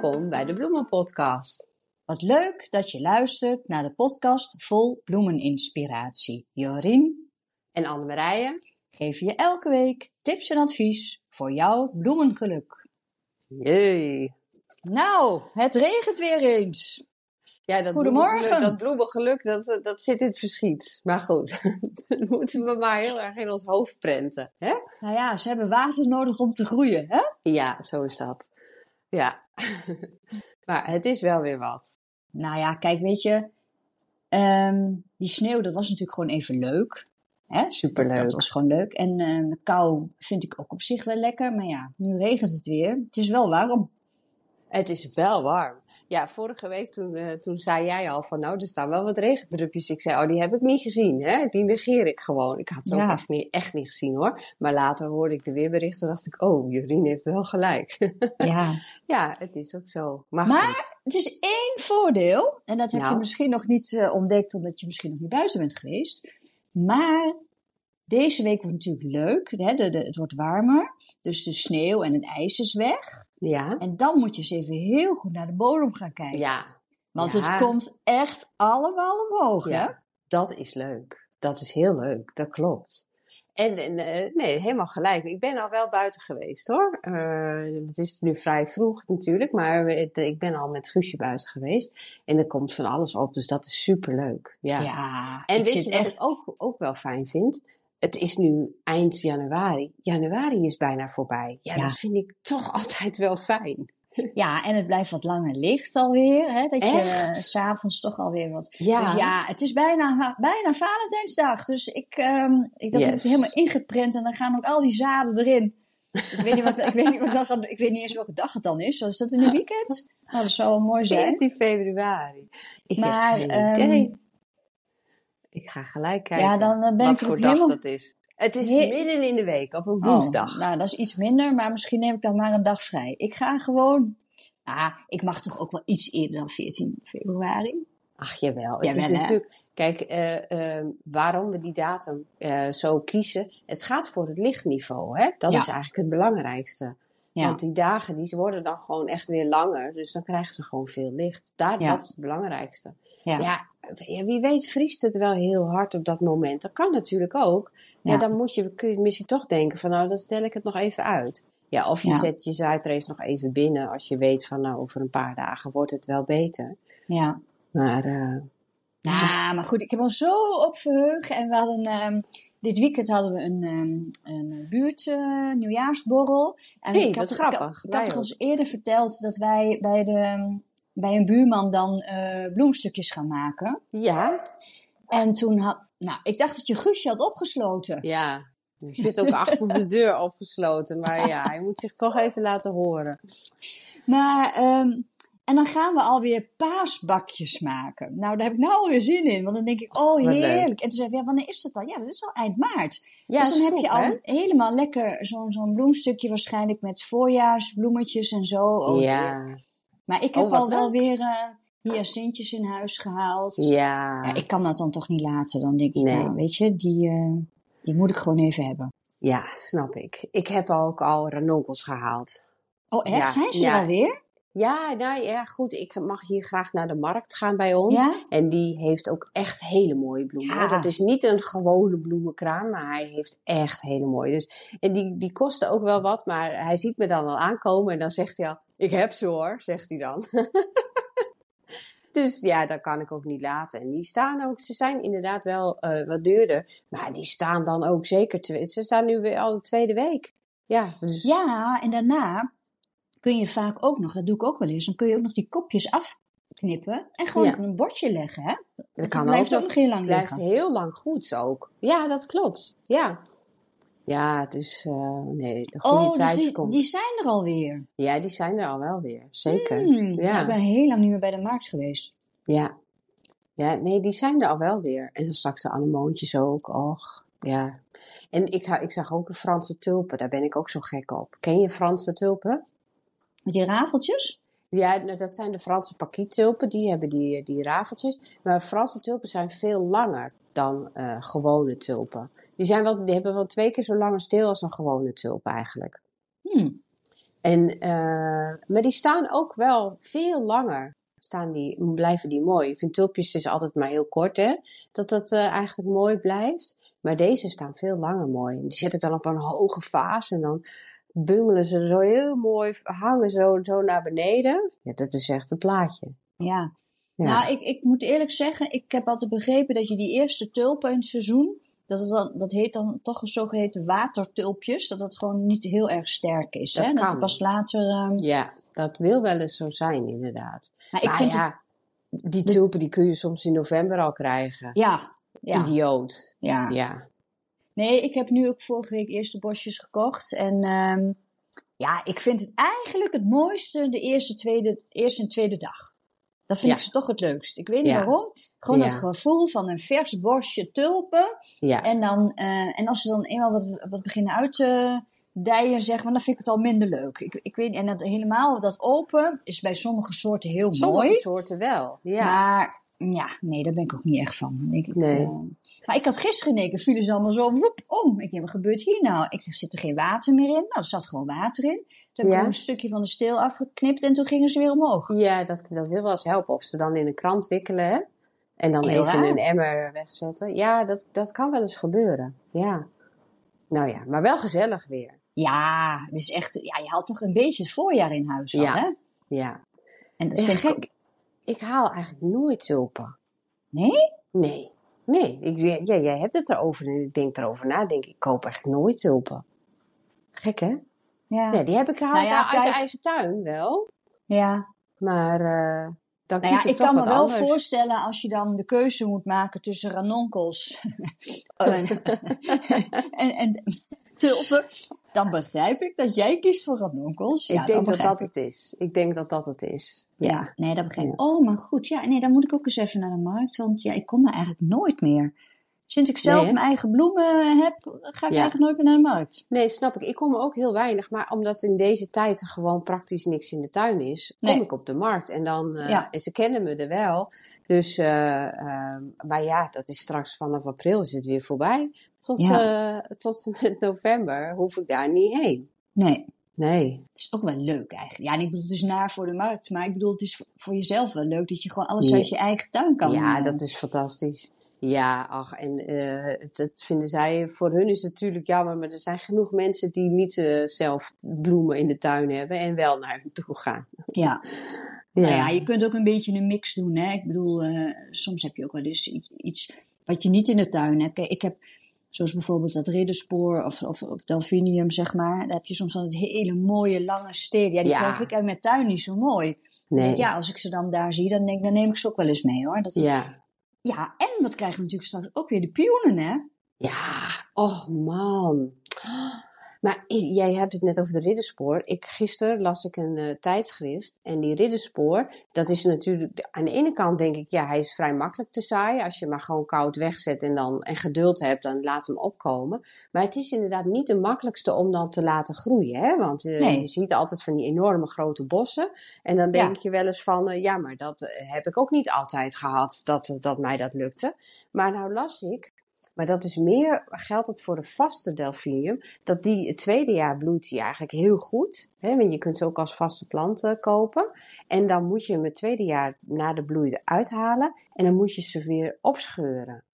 Welkom bij de Bloemenpodcast. Wat leuk dat je luistert naar de podcast vol bloemeninspiratie. Jorien En Annemarije. geven je elke week tips en advies voor jouw bloemengeluk. Jee. Nou, het regent weer eens. Ja, dat Goedemorgen. bloemengeluk- Dat bloemengeluk, dat, dat zit in het verschiet. Maar goed, dat moeten we maar heel erg in ons hoofd prenten. Hè? Nou ja, ze hebben water nodig om te groeien, hè? Ja, zo is dat. Ja. maar het is wel weer wat. Nou ja, kijk, weet je, ehm, die sneeuw, dat was natuurlijk gewoon even leuk. Hè? Superleuk. Dat was gewoon leuk. En eh, de kou vind ik ook op zich wel lekker. Maar ja, nu regent het weer. Het is wel warm. Het is wel warm. Ja, vorige week toen, eh, toen zei jij al van nou, er staan wel wat regendrupjes. Ik zei, oh, die heb ik niet gezien, hè? Die negeer ik gewoon. Ik had het ook echt, niet, echt niet gezien hoor. Maar later hoorde ik de weerberichten en dacht ik, oh, Jorien heeft wel gelijk. Ja. ja, het is ook zo. Maar, het is één voordeel. En dat heb Nou. je misschien nog niet eh, ontdekt, omdat je misschien nog niet buiten bent geweest. Maar deze week wordt natuurlijk leuk. Hè? De, de, het wordt warmer. Dus de sneeuw en het ijs is weg. Ja, En dan moet je eens even heel goed naar de bodem gaan kijken. ja, Want ja. het komt echt allemaal omhoog, hè? ja, dat is leuk. Dat is heel leuk, dat klopt. En, en, eh, nee, helemaal gelijk. Ik ben al wel buiten geweest hoor. Eh, het is nu vrij vroeg natuurlijk, maar ik ben al met Guusje buiten geweest. En er komt van alles op, dus dat is superleuk. Ja. Ja, En ik weet je wat echt... ik ook, ook wel fijn vind? Het is nu eind januari. Januari is bijna voorbij. Ja, Ja. dat vind ik toch altijd wel fijn. Ja, en het blijft wat langer licht alweer. Hè? Dat je s s'avonds toch alweer wat... Ja, Dus ja, het is bijna, bijna Valentijnsdag. Dus ik, ehm, ik, dat heb ik Yes. helemaal ingeprint. En dan gaan ook al die zaden erin. Ik weet niet, wat, ik weet niet, wat dag, ik weet niet eens welke dag het dan is. Is dat in een weekend? Nou, dat zou wel mooi zijn. 14 februari. Ik Maar, heb geen ehm, idee. Ik ga gelijk kijken Ja, dan eh, ben wat ik voor dag helemaal... dat is. Het is He- midden in de week, op een Oh, woensdag. nou, dat is iets minder. Maar misschien neem ik dan maar een dag vrij. Ik ga gewoon... Ah, ik mag toch ook wel iets eerder dan 14 februari? Ach, jawel. Het is hè? natuurlijk... Kijk, eh, eh, waarom we die datum eh, zo kiezen. Het gaat voor het lichtniveau. Hè? Dat Ja. is eigenlijk het belangrijkste. Ja. Want die dagen die worden dan gewoon echt weer langer. Dus dan krijgen ze gewoon veel licht. Daar, Ja. Dat is het belangrijkste. Ja. Ja. ja, wie weet vriest het wel heel hard op dat moment. Dat kan natuurlijk ook. Ja, Ja. dan moet je, kun je misschien toch denken van nou, dan stel ik het nog even uit. Ja, of je Ja. zet je zijtrace nog even binnen als je weet van nou, over een paar dagen wordt het wel beter. Ja. Maar eh, Nou, maar goed, ik heb er zo op verheugd. En we hadden, ehm, dit weekend hadden we een, ehm, een buurt nieuwjaarsborrel. En Hey, ik had, wat grappig. Ik, had ons eerder verteld dat wij bij, de, bij een buurman dan eh, bloemstukjes gaan maken. ja, En toen had, nou, ik dacht dat je Guusje had opgesloten. ja. Die zit ook achter de deur opgesloten. Maar ja, hij moet zich toch even laten horen. Maar, ehm, en dan gaan we alweer paasbakjes maken. Nou, daar heb ik nou alweer zin in. Want dan denk ik, oh heerlijk. En toen zei ik, ja, wanneer is dat dan? Ja, dat is al eind maart. Ja, dus dan heb goed, je al hè? helemaal lekker zo'n zo'n bloemstukje waarschijnlijk met voorjaarsbloemetjes en zo. Oh, Ja, Maar ik Oh, heb wat al wel weer eh hyacintjes in huis gehaald. ja. Ja, ik kan dat dan toch niet laten. Dan denk ik, Nee. nou, weet je, die, eh, die moet ik gewoon even hebben. Ja, snap ik. Ik heb ook al ranonkels gehaald. Oh, echt? Ja, Zijn ze ja. er alweer? Ja, nou ja, goed. Ik mag hier graag naar de markt gaan bij ons. Ja? En die heeft ook echt hele mooie bloemen. Ja. Dat is niet een gewone bloemenkraam, maar hij heeft echt hele mooie. Dus, en die, die kosten ook wel wat, maar hij ziet me dan al aankomen en dan zegt hij al, ik heb ze hoor, zegt hij dan. dus ja, dat kan ik ook niet laten. En die staan ook, ze zijn inderdaad wel eh, wat duurder, maar die staan dan ook zeker, twee, ze staan nu weer al de tweede week. Ja, dus Ja, en daarna kun je vaak ook nog, dat doe ik ook wel eens, dan kun je ook nog die kopjes afknippen en gewoon Ja. op een bordje leggen. Hè? Dat kan blijft ook nog. heel lang blijft liggen. heel lang goed ook. Ja, dat klopt. Ja. Ja, dus nee, de goede Oh, dus tijd die, komt. die zijn er alweer. Ja, die zijn er al wel weer. Zeker. Hmm, Ja. Ik ben heel lang niet meer bij de markt geweest. Ja. Ja, nee, die zijn er al wel weer. En dan straks de anemoontjes ook. Och, ja. En ik, ik zag ook de Franse tulpen. Daar ben ik ook zo gek op. Ken je Franse tulpen? Met die rafeltjes? Ja, nou, dat zijn de Franse pakiettulpen. Die hebben die, die rafeltjes. Maar Franse tulpen zijn veel langer dan eh, gewone tulpen. Die, zijn wel, die hebben wel twee keer zo lange steel als een gewone tulp eigenlijk. Hmm. En, eh, maar die staan ook wel veel langer. Staan die, blijven die mooi. Ik vind tulpjes is altijd maar heel kort, hè? Dat dat eh, eigenlijk mooi blijft. Maar deze staan veel langer mooi. Die zet ik dan op een hoge vaas en dan bungelen ze zo heel mooi, hangen zo, zo naar beneden. Ja, dat is echt een plaatje. Ja. Ja. Nou, ik, ik moet eerlijk zeggen, ik heb altijd begrepen dat je die eerste tulpen in het seizoen, dat, dan, dat heet dan toch een zogeheten watertulpjes, dat dat gewoon niet heel erg sterk is. Dat hè? Dat kan. pas later... ehm, Ja, dat wil wel eens zo zijn, inderdaad. maar ik maar vind het, ja, die tulpen die kun je soms in november al krijgen. ja, ja, Idioot. ja. Ja. Nee, ik heb nu ook vorige week eerste bosjes gekocht. En ehm, ja, ik vind het eigenlijk het mooiste de eerste, tweede, eerste en tweede dag. Dat vind Ja. ik ze toch het leukst. Ik weet niet Ja. waarom. Gewoon Ja. het gevoel van een vers bosje tulpen. Ja. En, dan, eh, en als ze dan eenmaal wat, wat beginnen uit te dijen, zeg maar, dan vind ik het al minder leuk. Ik, ik weet, en dat, helemaal dat open is bij sommige soorten heel Sommige mooi. soorten wel. Ja. Maar ja, nee, daar ben ik ook niet echt van. Dan denk ik, Nee. eh, maar ik had gisteren in één keer vielen ze allemaal zo woep om. Ik denk, wat gebeurt hier nou? Ik zeg, zit er geen water meer in? Nou, er zat gewoon water in. Toen heb ik Ja. een stukje van de steel afgeknipt en toen gingen ze weer omhoog. Ja, dat, dat wil wel eens helpen. Of ze dan in een krant wikkelen, hè? En dan Heel even in een emmer wegzetten. Ja, dat, dat kan wel eens gebeuren. Ja. Nou ja, maar wel gezellig weer. Ja, dus echt, ja, je haalt toch een beetje het voorjaar in huis al, Ja. hè? Ja. En dat Ja, vind gek. Ik haal eigenlijk nooit tulpen. Nee? Nee. Nee. Ik, ja, jij hebt het erover en ik denk erover na. Ik denk, ik koop echt nooit tulpen. Gek, hè? Ja. Die heb ik gehaald Nou ja, uit de eigen tuin wel. ja. Maar eh dan Nou ja, ik ik kan me wel anders. voorstellen als je dan de keuze moet maken tussen ranonkels en, en, en tulpen, dan begrijp ik dat jij kiest voor ranonkels. Ja, ik denk dat dat ik. het is. Ik denk dat dat het is. Ja, nee, dat begrijp ik. Oh, maar goed. Ja, nee, dan moet ik ook eens even naar de markt. Want ja, ik kom daar eigenlijk nooit meer. Sinds ik zelf Nee, mijn eigen bloemen heb, ga ik Ja. eigenlijk nooit meer naar de markt. Nee, snap ik. Ik kom er ook heel weinig. Maar omdat in deze tijd er gewoon praktisch niks in de tuin is, kom Nee. ik op de markt. En dan, eh, Ja. en ze kennen me er wel. Dus, eh, ehm, maar ja, dat is straks vanaf april is het weer voorbij. Tot, Ja. eh, tot en met november hoef ik daar niet heen. Nee, Nee. het is ook wel leuk eigenlijk. Ja, ik bedoel, het is naar voor de markt. Maar ik bedoel, het is voor- jezelf wel leuk dat je gewoon alles Ja. uit je eigen tuin kan Ja, eh, dat is fantastisch. Ja, ach, en eh, dat vinden zij, voor hun is het natuurlijk jammer, maar er zijn genoeg mensen die niet eh, zelf bloemen in de tuin hebben en wel naar hen toe gaan. Ja. Nou ja, je kunt ook een beetje een mix doen. Hè? Ik bedoel, eh, soms heb je ook wel eens iets, iets wat je niet in de tuin hebt. Kijk, ik heb, zoals bijvoorbeeld dat ridderspoor of, of, of delphinium, zeg maar. Daar heb je soms dan het hele mooie lange stelen. Ja, die Ja. krijg ik uit mijn tuin niet zo mooi. Nee. Ja, als ik ze dan daar zie, dan, denk, ik, dan neem ik ze ook wel eens mee hoor. Dat, ja. Ja. en wat krijgen we natuurlijk straks ook weer de pioenen, hè? Ja, oh man. Maar jij hebt het net over de ridderspoor. Ik, gisteren las ik een eh, tijdschrift. En die ridderspoor, dat is natuurlijk... Aan de ene kant denk ik, ja, hij is vrij makkelijk te zaaien. Als je maar gewoon koud wegzet en, dan, en geduld hebt, dan laat hem opkomen. Maar het is inderdaad niet de makkelijkste om dan te laten groeien. Hè? Want eh, Nee. je ziet altijd van die enorme grote bossen. En dan denk je wel eens van, eh, ja, maar dat heb ik ook niet altijd gehad, dat, dat mij dat lukte. Maar nou las ik maar dat is meer, geldt het voor de vaste delphinium, dat die het tweede jaar bloeit die eigenlijk heel goed. Hè, want je kunt ze ook als vaste plant eh, kopen. En dan moet je hem het tweede jaar na de bloei eruit halen. En dan moet je ze weer opscheuren.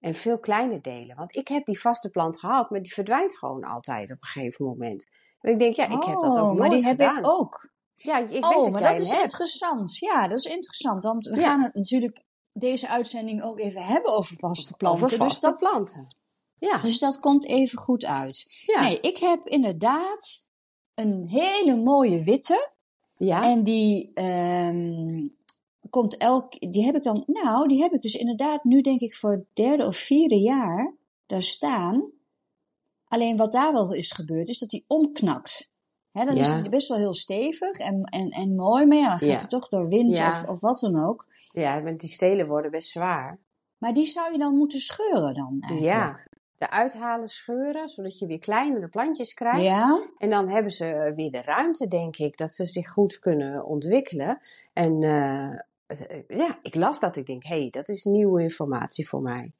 En veel kleiner delen. Want ik heb die vaste plant gehad, maar die verdwijnt gewoon altijd op een gegeven moment. En ik denk, ja, ik heb dat ook Oh, nooit maar die gedaan. heb ik ook. Ja, ik weet oh, dat maar jij dat is hebt. interessant. Ja, dat is interessant. Want we Ja. gaan het natuurlijk deze uitzending ook even hebben over vaste planten. Over vaste dus, dat, planten. Ja, dus dat komt even goed uit. ja, Nee, ik heb inderdaad een hele mooie witte. ja. En die ehm, komt elk... Die heb ik dan... Nou, die heb ik dus inderdaad nu denk ik voor het derde of vierde jaar daar staan. Alleen wat daar wel is gebeurd, is dat die omknakt. Hè, dan is hij best wel heel stevig en, en, en mooi, maar ja, dan gaat Ja. hij toch door wind Ja. of, of wat dan ook. Ja, want die stelen worden best zwaar. Maar die zou je dan moeten scheuren dan eigenlijk. Ja, de uithalen, scheuren, zodat je weer kleinere plantjes krijgt. Ja? En dan hebben ze weer de ruimte, denk ik, dat ze zich goed kunnen ontwikkelen. En eh, ja, ik las dat. Ik denk, hé, hey, dat is nieuwe informatie voor mij.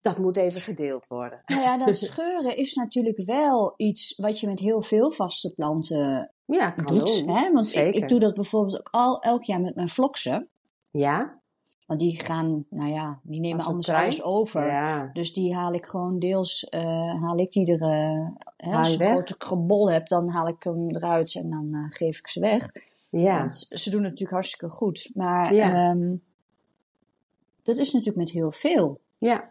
Dat moet even gedeeld worden. Nou ja, dat scheuren is natuurlijk wel iets wat je met heel veel vaste planten ja, kan doet. doen. Hè? Want ik, ik doe dat bijvoorbeeld ook al elk jaar met mijn vloksen. Ja? Want die gaan, nou ja, die nemen anders trein? alles over. Ja. Dus die haal ik gewoon deels, eh, haal ik die er, eh, hè, als ik een grote gebol heb, dan haal ik hem eruit en dan eh, geef ik ze weg. Ja. Want ze doen het natuurlijk hartstikke goed. Maar Ja. ehm, dat is natuurlijk met heel veel. Ja,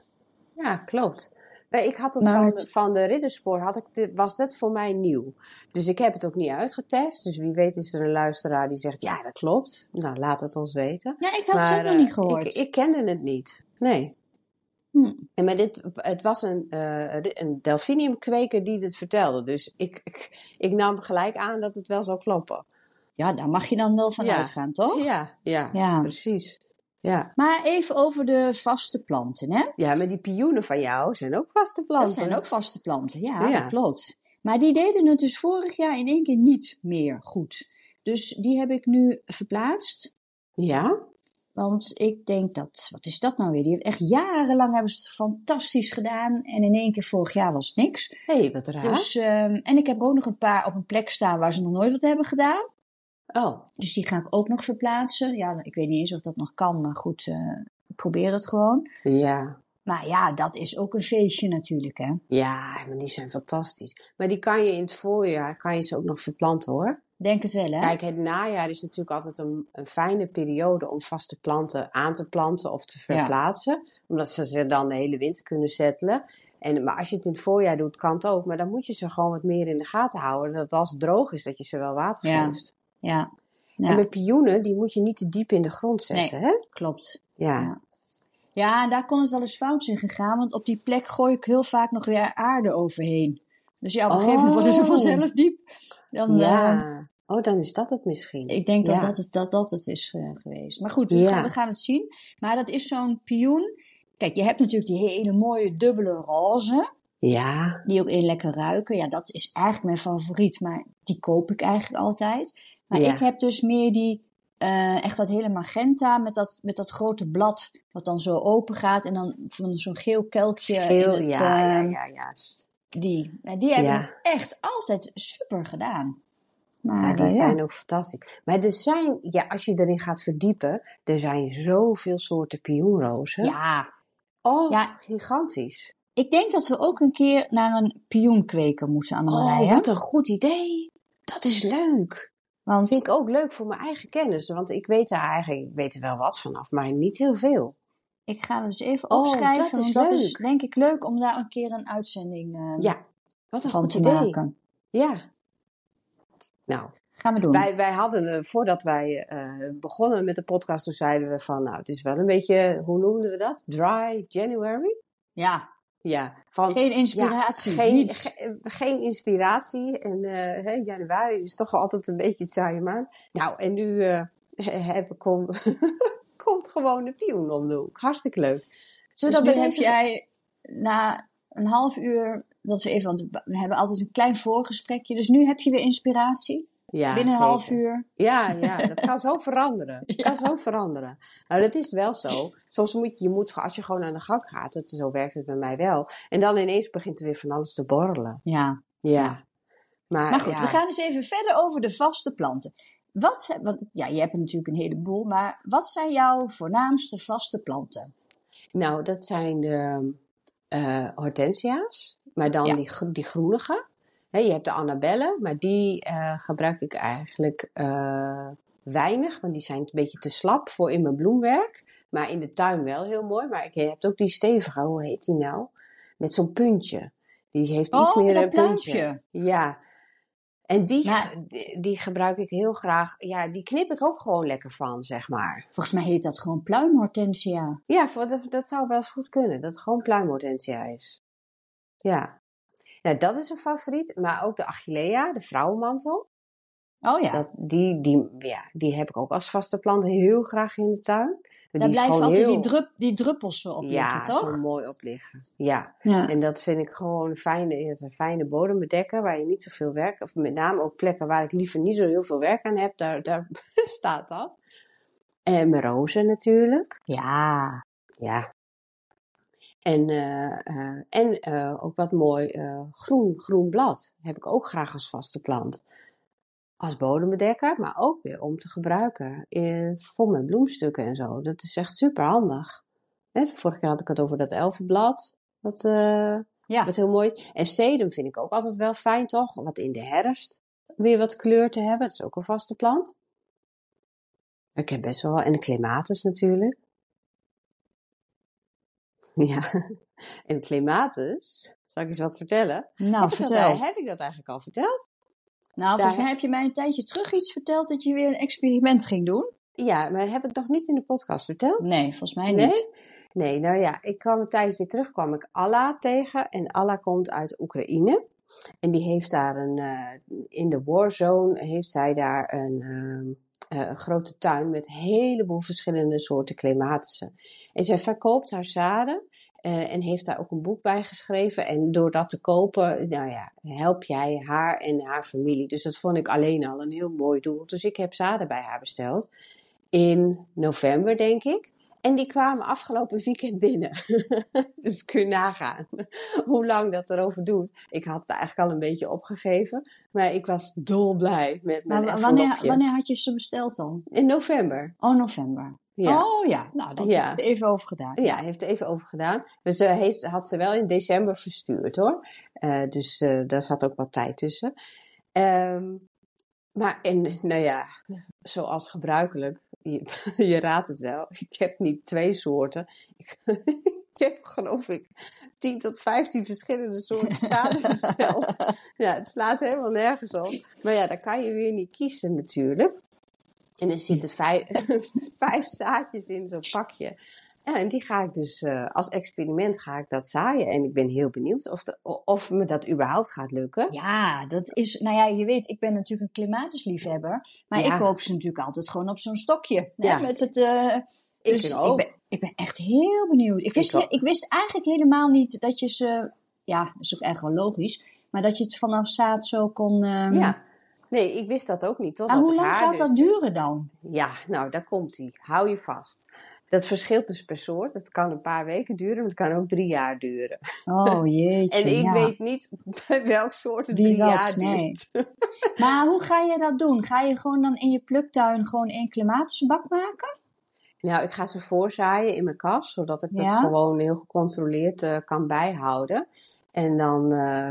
ja klopt. Ik had het van, het- de, van de ridderspoor, had ik dit, was dat voor mij nieuw. Dus ik heb het ook niet uitgetest. Dus wie weet is er een luisteraar die zegt, ja dat klopt. Nou, laat het ons weten. Ja, ik had het Maar, ook nog eh, niet gehoord. Ik, ik kende het niet. Nee. Hm. En maar dit, het was een, eh, een delphiniumkweker die dit vertelde. Dus ik, ik, ik nam gelijk aan dat het wel zou kloppen. Ja, daar mag je dan wel van Ja. uitgaan, toch? Ja, ja, Ja. precies. Ja. Maar even over de vaste planten, hè? ja, maar die pioenen van jou zijn ook vaste planten. Dat zijn ook vaste planten, ja, Ja. dat klopt. Maar die deden het dus vorig jaar in één keer niet meer goed. Dus die heb ik nu verplaatst. Ja? Want ik denk dat, wat is dat nou weer? Die heeft echt jarenlang hebben ze het fantastisch gedaan. En in één keer vorig jaar was het niks. Hé, hey, wat raar. Dus, ehm, en ik heb ook nog een paar op een plek staan waar ze nog nooit wat hebben gedaan. Oh, Dus die ga ik ook nog verplaatsen. Ja, ik weet niet eens of dat nog kan, maar goed, eh, ik probeer het gewoon. ja. Maar ja, dat is ook een feestje natuurlijk, hè. Ja, maar die zijn fantastisch. Maar die kan je in het voorjaar, kan je ze ook nog verplanten hoor. Denk het wel, hè? Kijk, het najaar is natuurlijk altijd een, een fijne periode om vaste planten aan te planten of te verplaatsen. Omdat ze ze dan de hele winter kunnen settelen. En, maar als je het in het voorjaar doet, kan het ook. Maar dan moet je ze gewoon wat meer in de gaten houden. Dat als het droog is, dat je ze wel water Ja. geeft. Ja, En ja met pioenen, die moet je niet te diep in de grond zetten, hè? klopt. Ja. Ja. Ja, daar kon het wel eens fout zijn gegaan, want op die plek gooi ik heel vaak nog weer aarde overheen. Dus ja, op een gegeven moment worden ze Oh. vanzelf diep. Dan, Ja. eh, Oh, dan is dat het misschien. ik denk dat, Ja. dat, het, dat dat het is eh, geweest. Maar goed, we, Ja. gaan, we gaan het zien. Maar dat is zo'n pioen. Kijk, je hebt natuurlijk die hele mooie dubbele roze, Ja. die ook in lekker ruiken. Ja, dat is eigenlijk mijn favoriet, maar die koop ik eigenlijk altijd. Maar Ja. ik heb dus meer die, eh, echt dat hele magenta met dat, met dat grote blad, wat dan zo open gaat. En dan van zo'n geel kelkje. Geel, het, ja, ja, eh, ja. Die, nou, die hebben het echt altijd super gedaan. Maar Ja, die eh, zijn ook fantastisch. Maar er zijn, ja, als je erin gaat verdiepen, er zijn zoveel soorten pioenrozen. ja, Oh, Ja. gigantisch. ik denk dat we ook een keer naar een pioenkweker moeten, Annemarij. Oh, hè? wat een goed idee. Dat is leuk. Want Vind ik ook leuk voor mijn eigen kennis. Want ik weet er eigenlijk, ik weet er wel wat vanaf, maar niet heel veel. ik ga het dus even Oh, opschrijven. dat is want dat is leuk. denk ik leuk om daar een keer een uitzending eh, Ja, wat een van goed te idee. maken. Ja. Nou, Gaan we doen. wij, wij hadden, eh, voordat wij eh, begonnen met de podcast, toen zeiden we van, nou, het is wel een beetje, hoe noemden we dat? Dry January? Ja, Ja, van, geen inspiratie. Ja, geen, ge- geen inspiratie. En eh, hè, januari is toch altijd een beetje een saaie maand. Nou, en nu heb, kom, komt gewoon de pioen om de hoek. Hartstikke leuk. Zullen Dus nu heb jij na een half uur, dat we even, want we hebben altijd een klein voorgesprekje. Dus nu heb je weer inspiratie. Ja, binnen een half uur. Ja, ja, dat kan zo veranderen. Dat kan zo veranderen. Nou, dat is wel zo. Soms moet je, je moet, als je gewoon aan de gang gaat, dat, zo werkt het bij mij wel. En dan ineens begint er weer van alles te borrelen. Ja. Ja. Maar, Maar goed, ja. we gaan eens even verder over de vaste planten. Wat, want, ja, je hebt er natuurlijk een heleboel, maar wat zijn jouw voornaamste vaste planten? Nou, dat zijn de eh, hortensia's, maar dan Ja. die, die groenige. Je hebt de Annabelle, maar die eh, gebruik ik eigenlijk eh, weinig, want die zijn een beetje te slap voor in mijn bloemwerk. Maar in de tuin wel heel mooi. Maar ik heb ook die stevige, hoe heet die nou? Met zo'n puntje. Die heeft iets Oh, meer een dat puntje. pluimpje. Ja. En die, die, gebruik ik heel graag. Ja, die knip ik ook gewoon lekker van, zeg maar. Volgens mij heet dat gewoon pluimhortensia. Ja, dat, dat zou wel eens goed kunnen. Dat het gewoon pluimhortensia is. Ja. Nou, dat is een favoriet. Maar ook de Achillea, de vrouwenmantel. Oh ja, Dat, die, die, ja, die heb ik ook als vaste plant heel graag in de tuin. Maar daar blijven gewoon altijd heel- die, drup, die druppels zo op ja, liggen, toch? zo mooi op liggen. Ja, Ja. en dat vind ik gewoon een fijne, een fijne bodembedekker waar je niet zoveel werk, of met name ook plekken waar ik liever niet zo heel veel werk aan heb, daar, daar staat dat. En mijn rozen natuurlijk. ja. Ja. En, eh, eh, en eh, ook wat mooi groen, groen blad. Heb ik ook graag als vaste plant. als bodembedekker, maar ook weer om te gebruiken in, vol met bloemstukken en zo. Dat is echt super handig. Hè, vorige keer had ik het over dat elfenblad. Dat, ja. wat heel mooi. En sedum vind ik ook altijd wel fijn, toch? Wat in de herfst weer wat kleur te hebben. Dat is ook een vaste plant. Ik heb best wel. En de clematis natuurlijk. Ja. En clematis, zal ik eens wat vertellen? Nou, heb vertel. Ik dat, heb ik dat eigenlijk al verteld? Nou, volgens mij heb je mij een tijdje terug iets verteld dat je weer een experiment ging doen. Ja, maar heb ik nog niet in de podcast verteld? Nee, volgens mij niet. Nee? Nou ja, ik kwam een tijdje terug, kwam ik Allah tegen. En Allah komt uit Oekraïne. En die heeft daar een, uh, in de warzone, heeft zij daar een, uh, een grote tuin met een heleboel verschillende soorten clematissen. En zij verkoopt haar zaden uh, en heeft daar ook een boek bij geschreven. En door dat te kopen, nou ja, help jij haar en haar familie. Dus dat vond ik alleen al een heel mooi doel. Dus ik heb zaden bij haar besteld. In november, denk ik. En die kwamen afgelopen weekend binnen. dus kun je nagaan hoe lang dat erover doet. Ik had het eigenlijk al een beetje opgegeven. Maar ik was dolblij met mijn maar wanneer, wanneer had je ze besteld dan? In november. Oh, november. Ja. Oh ja, nou, dat ja. heeft er even over gedaan. Ja, heeft er even over gedaan. Dus ze heeft, had ze wel in december verstuurd hoor. Uh, dus uh, daar zat ook wat tijd tussen. Um, maar en, nou ja, zoals gebruikelijk, je, je, raadt het wel. Ik heb niet twee soorten. Ik, ik heb geloof ik 10 tot 15 verschillende soorten zaden besteld. Ja, het slaat helemaal nergens op. Maar ja, dan kan je weer niet kiezen natuurlijk. En er zitten vijf, vijf zaadjes in zo'n pakje. Ja, en die ga ik dus uh, als experiment ga ik dat zaaien. En ik ben heel benieuwd of, de, of me dat überhaupt gaat lukken. Ja, dat is, nou ja, je weet, ik ben natuurlijk een klimatisliefhebber. Maar ja. ik koop ze natuurlijk altijd gewoon op zo'n stokje. Ja. Met het, uh, dus ik, ook. Ik, ben, ik ben echt heel benieuwd. Ik wist, ik, ik wist eigenlijk helemaal niet dat je ze, ja, dat is ook eigenlijk wel logisch. Maar dat je het vanaf zaad zo kon... Um, ja. Nee, ik wist dat ook niet. Maar hoe lang gaat dus... dat duren dan? Ja, nou, daar komt hij. Hou je vast. Dat verschilt dus per soort. Het kan een paar weken duren, maar het kan ook drie jaar duren. Oh jeetje. en ik ja. weet niet bij welk soort het drie jaar nee. duurt. maar hoe ga je dat doen? Ga je gewoon dan in je pluktuin gewoon een clematisbak maken? Nou, ik ga ze voorzaaien in mijn kas, zodat ik ja? dat gewoon heel gecontroleerd uh, kan bijhouden. En dan uh,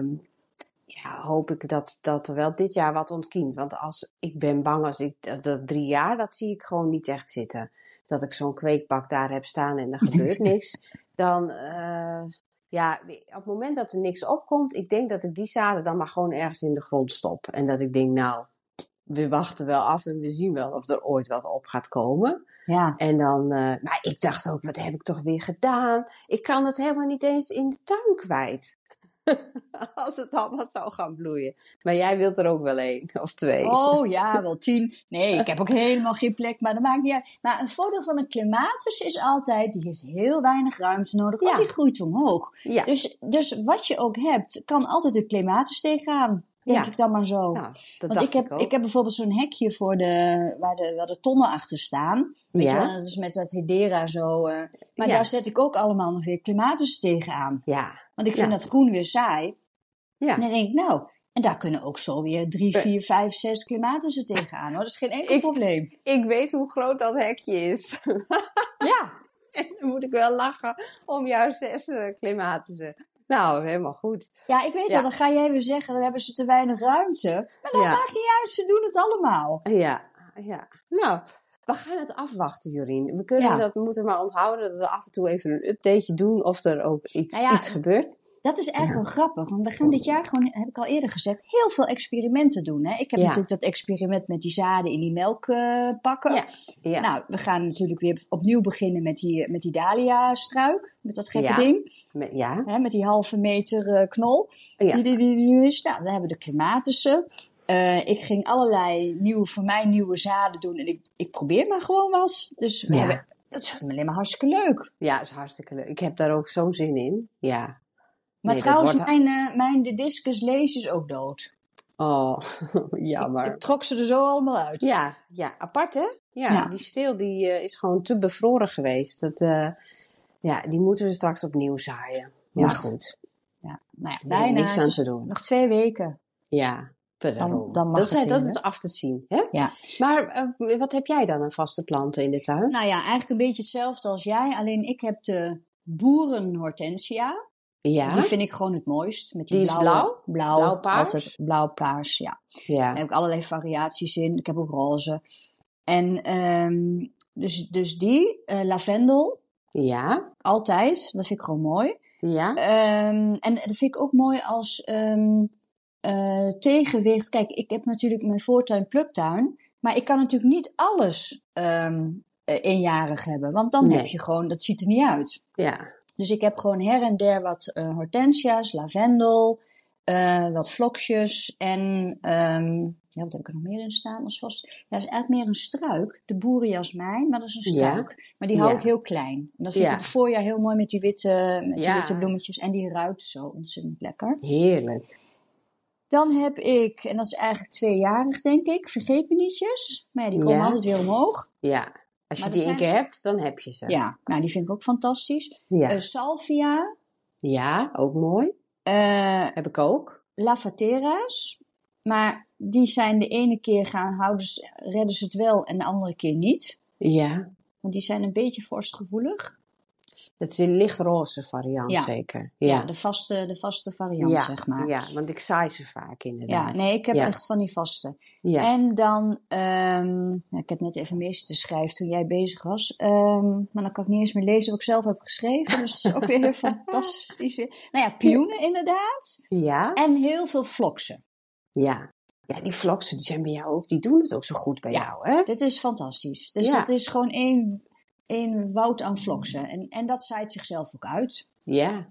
ja, hoop ik dat, dat er wel dit jaar wat ontkiemt. Want als, ik ben bang als ik dat, dat drie jaar, dat zie ik gewoon niet echt zitten dat ik zo'n kweekbak daar heb staan en er gebeurt niks. Dan, uh, ja, op het moment dat er niks opkomt, ik denk dat ik die zaden dan maar gewoon ergens in de grond stop. En dat ik denk, nou, we wachten wel af en we zien wel of er ooit wat op gaat komen. Ja. En dan, uh, maar ik dacht ook, wat heb ik toch weer gedaan? Ik kan het helemaal niet eens in de tuin kwijt. Als het allemaal zou gaan bloeien. Maar jij wilt er ook wel één of twee. Oh ja, wel tien. Nee, ik heb ook helemaal geen plek, maar dat maakt niet uit. Maar een voordeel van een clematis is altijd, die heeft heel weinig ruimte nodig, want Ja. die groeit omhoog. Ja. Dus, dus wat je ook hebt, kan altijd de clematis tegenaan. Denk Ja. ik dan maar zo. Want ik heb, ik heb bijvoorbeeld zo'n hekje voor de, waar, de, waar de tonnen achter staan. Weet Ja. je wel, dat is met dat Hedera zo. eh, maar daar zet ik ook allemaal nog weer clematis tegenaan. Ja, Want ik vind dat groen weer saai. ja. En dan denk ik, nou, en daar kunnen ook zo weer drie, Eh. vier, vijf, zes clematissen tegenaan. Hoor. Dat is geen enkel Ik- probleem. Ik weet hoe groot dat hekje is. Ja, En dan moet ik wel lachen om jouw zes uh, climatissen. Nou, helemaal goed. ja, ik weet Ja. wel, dan ga jij weer zeggen, dan hebben ze te weinig ruimte. Maar dat Ja. maakt niet uit, ze doen het allemaal. Ja, ja. Nou, we gaan het afwachten, Jorien. We, kunnen Ja. dat, moeten maar onthouden dat we af en toe even een updateje doen of er ook iets, Nou ja, iets gebeurt. Dat is eigenlijk wel grappig, want we gaan dit jaar gewoon, heb ik al eerder gezegd, heel veel experimenten doen. Hè? Ik heb Ja. natuurlijk dat experiment met die zaden in die melk eh, pakken. Ja, ja. Nou, we gaan natuurlijk weer opnieuw beginnen met die, met die dahlia-struik, met dat gekke ding. Met- ja, Hè, met die halve meter eh, knol. Die, die, die er nu is. Nou, dan hebben we de clematissen. Eh, ik ging allerlei nieuwe, voor mij nieuwe zaden doen. En ik, ik probeer maar gewoon wat. Dus we Ja. hebben, dat is alleen maar hartstikke leuk. ja, is hartstikke leuk. Ik heb daar ook zo'n zin in. Ja. Maar Nee, trouwens, wordt- mijn, eh, mijn de discus lees is ook dood. Oh, Ik jammer. trok ze er zo allemaal uit. Ja, ja, apart hè? Ja, Ja. die steel die, eh, is gewoon te bevroren geweest. Dat, eh, ja, die moeten we straks opnieuw zaaien. Ja. Maar goed, Ja, nou ja, bijna. niks aan te doen. Nog twee weken. Ja, dan, dan mag dat, het is, dat is af te zien. Hè? Ja. Maar uh, wat heb jij dan aan vaste planten in de tuin? Nou ja, eigenlijk een beetje hetzelfde als jij. Alleen ik heb de boerenhortensia. Ja. Die vind ik gewoon het mooist. Met die, die blauwe, is blauw? Blauw, Blauw-paars? Altijd blauw-paars, ja. ja. Daar heb ik allerlei variaties in. Ik heb ook roze. En um, dus, dus die, uh, lavendel. Ja. Altijd. Dat vind ik gewoon mooi. Ja. Um, en dat vind ik ook mooi als um, uh, tegenwicht. Kijk, ik heb natuurlijk mijn voortuin pluktuin. Maar ik kan natuurlijk niet alles um, eenjarig hebben. Want dan Nee. heb je gewoon, dat ziet er niet uit. Ja. Dus ik heb gewoon her en der wat uh, hortensia's, lavendel, uh, wat vlokjes en um, ja, wat heb ik er nog meer in staan als vast? Ja, dat is eigenlijk meer een struik, de boerenjasmijn, maar dat is een Ja. struik. Maar die hou Ja. ik heel klein. En dat vind ik het voorjaar heel mooi met die witte, met die witte bloemetjes en die ruikt zo ontzettend lekker. Heerlijk. Dan heb ik, en dat is eigenlijk tweejarig denk ik, vergeetmenietjes. Maar ja, die komen altijd weer omhoog. Ja. Als je die één zijn- keer hebt, dan heb je ze. Ja, nou die vind ik ook fantastisch. Ja. Eh, salvia, ja, ook mooi. eh Heb ik ook. lavatera's. Maar die zijn de ene keer gaan houden, ze- redden ze het wel en de andere keer niet. Ja. Want die zijn een beetje vorstgevoelig. Het is een lichtroze variant Ja. zeker. Ja, Ja. de, vaste, de vaste variant, ja. zeg maar. Ja, want ik saai ze vaak Ja, inderdaad. nee, ik heb Ja. echt van die vaste. Ja. En dan, ehm, nou, ik heb net even mee te schrijven toen jij bezig was. Ehm, maar dan kan ik niet eens meer lezen wat ik zelf heb geschreven. Dus dat is ook weer fantastisch. Nou ja, pioenen inderdaad. Ja. En heel veel vloksen. Ja. Ja, die vloksen die zijn bij jou ook, die doen het ook zo goed bij Ja. jou, hè? Dit is fantastisch. Dus Ja. het is gewoon één, één woud aan vloksen. En, en dat zaait zichzelf ook uit. Ja.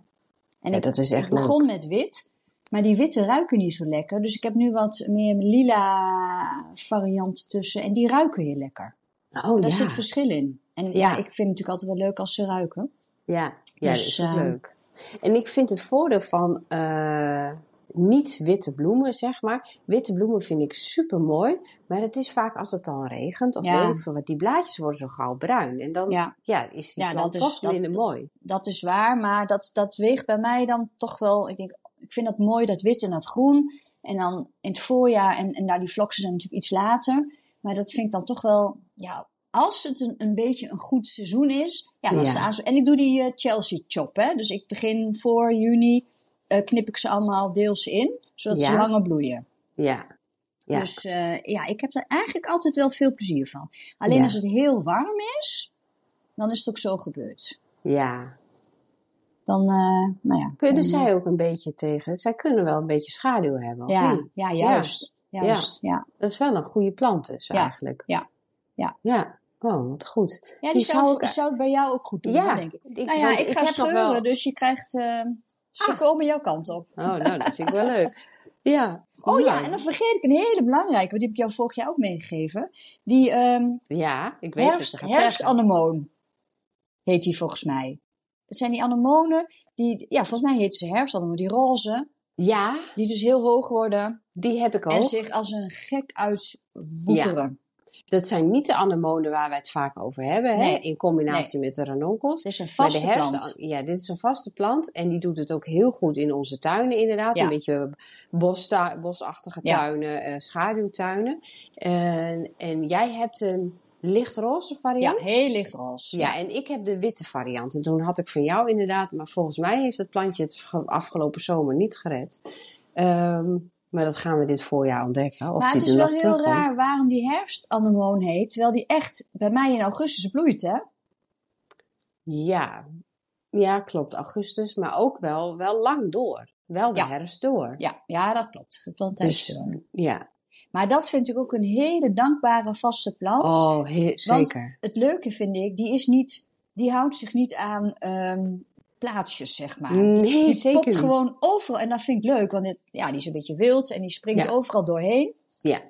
En Ja, ik, dat is echt ik begon met wit. Maar die witte ruiken niet zo lekker. Dus ik heb nu wat meer lila varianten tussen. En die ruiken heel lekker. Oh, Daar ja. zit verschil in. En ja. Ik vind het natuurlijk altijd wel leuk als ze ruiken. Ja, ja Dus, dat is ook eh, leuk. En ik vind het voordeel van eh, niet witte bloemen, zeg maar. Witte bloemen vind ik super mooi. Maar het is vaak als het dan regent of Ja. weet ik veel wat. Die blaadjes worden zo gauw bruin. En dan ja. Ja, is die Ja, dat is- toch dat- minder mooi. dat is waar. Maar dat, dat weegt bij mij dan toch wel. Ik, denk, ik vind dat mooi, dat wit en dat groen. En dan in het voorjaar. En, en nou, die vloksen zijn natuurlijk iets later. Maar dat vind ik dan toch wel. Ja, als het een, een beetje een goed seizoen is. Ja, dan Ja. staan ze. En ik doe die eh, Chelsea chop. Hè? Dus ik begin voor juni. Eh, knip ik ze allemaal deels in. Zodat ze Ja. langer bloeien. Ja. Ja. Dus eh, ja, ik heb er eigenlijk altijd wel veel plezier van. Alleen Ja. als het heel warm is, dan is het ook zo gebeurd. ja. Dan, eh, nou ja. Kunnen dan, zij ook een beetje tegen? Zij kunnen wel een beetje schaduw hebben, of ja, niet? ja, juist. Juist, ja. Dat is wel een goede plant dus, Ja. eigenlijk. Ja. Ja. Ja. Oh, wat goed. Ja, die, Die zou, zou het bij jou ook goed doen, Ja, denk ik. ik- nou ja, ik, ik ga scheuren, wel- dus je krijgt... ze Ah. komen jouw kant op. Oh, nou, dat vind ik wel leuk. Ja. Oh ja, en dan vergeet ik een hele belangrijke, want die heb ik jou vorig jaar ook meegegeven. Die ehm Ja, ik weet het. herfst, zeggen. herfstanemoon heet die volgens mij. Het zijn die anemonen, die, ja, volgens mij heet ze herfstanemoon, die roze, Ja, die dus heel hoog worden die heb ik ook. en zich als een gek uitwoekeren. Dat zijn niet de anemonen waar wij het vaak over hebben, hè? In combinatie met de ranonkels. Het is een vaste herfst- plant. Ja, dit is een vaste plant en die doet het ook heel goed in onze tuinen inderdaad. Ja. Een beetje bosta- bosachtige Ja. tuinen, eh, schaduwtuinen. En, en jij hebt een lichtroze Ja, variant. heel lichtroze. Ja, en ik heb de witte variant. En toen had ik van jou inderdaad, maar volgens mij heeft het plantje het ge- afgelopen zomer niet gered. Ehm, maar dat gaan we dit voorjaar ontdekken. Of maar het is wel heel terugkomt. raar waarom die herfstanemoon heet, terwijl die echt bij mij in augustus bloeit, hè? Ja. ja, klopt. Augustus, maar ook wel, wel lang door. Wel de Ja. herfst door. Ja, ja dat klopt. Tijdje Dus ja. Maar dat vind ik ook een hele dankbare vaste plant. Oh, he- Want zeker. het leuke vind ik, die is niet, die houdt zich niet aan ehm, plaatsjes, zeg maar. Nee, die zeker popt gewoon overal. En dat vind ik leuk, want het, ja, die is een beetje wild en die springt Ja. overal doorheen. Ja.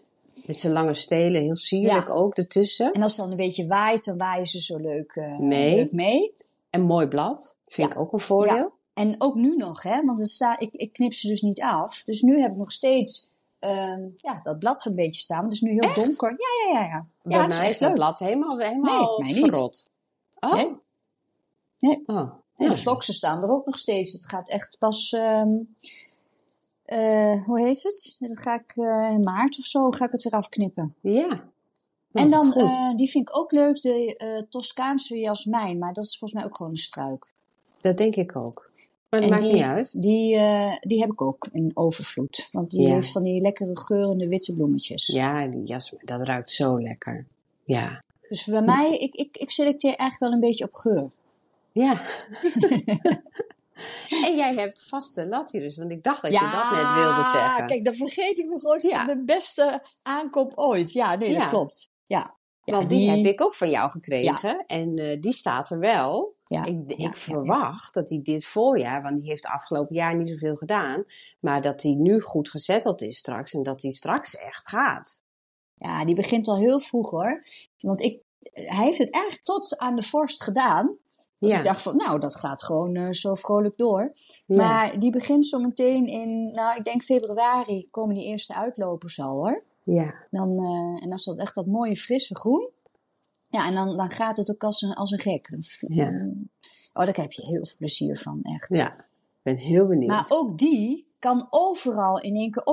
Met zijn lange stelen, heel sierlijk Ja. ook ertussen. En als het dan een beetje waait, dan waaien ze zo leuk, eh, Mee. leuk mee. En mooi blad. Vind Ja. ik ook een voordeel. En ook nu nog, hè, want het staat, ik, ik knip ze dus niet af. Dus nu heb ik nog steeds ehm, ja, dat blad een beetje staan. Het is nu heel donker. Ja, ja, ja. ja. Bij ja, het mij is dat leuk. blad helemaal, helemaal Nee, mij niet. verrot. Oh. Nee. Nee. Oh. En de staan er ook nog steeds. Het gaat echt pas. ehm, uh, hoe heet het? Dan ga ik uh, in maart of zo ga ik het weer afknippen. Ja. Nou, en dan, uh, die vind ik ook leuk, de Toscaanse jasmijn. Maar dat is volgens mij ook gewoon een struik. Dat denk ik ook. Maar dat maakt die, niet uit. Die, die heb ik ook in overvloed. Want die Ja. heeft van die lekkere geurende witte bloemetjes. Ja, die jasmijn, dat ruikt zo lekker. Ja. Dus bij mij, ik, ik, ik selecteer eigenlijk wel een beetje op geur. Ja. en jij hebt vaste latirus, want ik dacht dat je dat net wilde zeggen. kijk, dan vergeet ik me gewoon Ja. de beste aankoop ooit. Ja, nee, Ja. dat klopt. Ja. ja Want die, heb ik ook van jou gekregen. En eh, die staat er wel. Ja, ik ik ja, ja, verwacht dat hij dit voorjaar, want die heeft afgelopen jaar niet zoveel gedaan, maar dat hij nu goed gezetteld is straks en dat hij straks echt gaat. Ja, die begint al heel vroeg hoor. Want ik, hij heeft het eigenlijk tot aan de vorst gedaan. Ja. ik dacht van, nou, dat gaat gewoon eh, zo vrolijk door. Ja. Maar die begint zo meteen in, nou, ik denk februari komen die eerste uitlopers al hoor. Ja. Dan, eh, en dan is dat echt dat mooie frisse groen. Ja, en dan, dan gaat het ook als een, als een gek. Ja. Oh, daar heb je heel veel plezier van, echt. ja, ik ben heel benieuwd. Maar ook die kan overal in één keer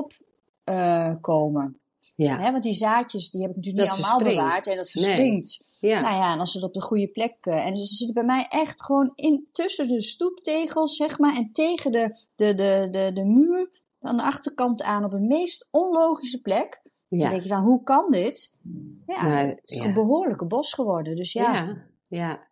opkomen. Ja. Hè, want die zaadjes die heb ik natuurlijk Dat niet allemaal bewaard. En dat Nee. verspringt. ja. Nou ja, en als het op de goede plek... eh, en ze zitten bij mij echt gewoon in, tussen de stoeptegels, zeg maar. En tegen de, de, de, de, de muur aan de achterkant aan op de meest onlogische plek. Dan ja. denk je van, hoe kan dit? Ja, Maar, het is ja. een behoorlijke bos geworden. Dus ja. ja. ja.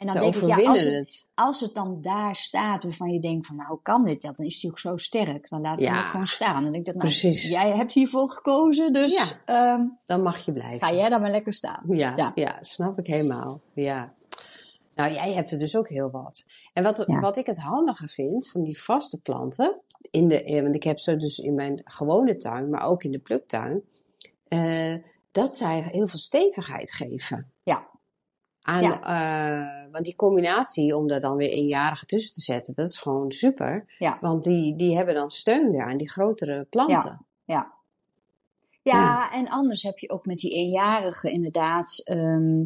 En dan Ze denk ik, ja, als het, het. als het dan daar staat waarvan je denkt van, nou, hoe kan dit? Ja, dan is die ook zo sterk. Dan laat ik hem Ja. ook gewoon staan. Dan denk ik dat, nou, Precies. jij hebt hiervoor gekozen, dus ehm, Dan mag je blijven. ga jij dan maar lekker staan. Ja, Ja. ja. snap ik helemaal. Ja. Nou, jij hebt er dus ook heel wat. En wat, Ja. wat ik het handige vind van die vaste planten, in de, eh, want ik heb ze dus in mijn gewone tuin, maar ook in de pluktuin, eh, dat zij heel veel stevigheid geven. Ja. Aan, Ja. eh, want die combinatie om daar dan weer eenjarige tussen te zetten, dat is gewoon super. Ja. Want die, die hebben dan steun weer aan die grotere planten. Ja. Ja, en anders heb je ook met die eenjarige inderdaad. ehm,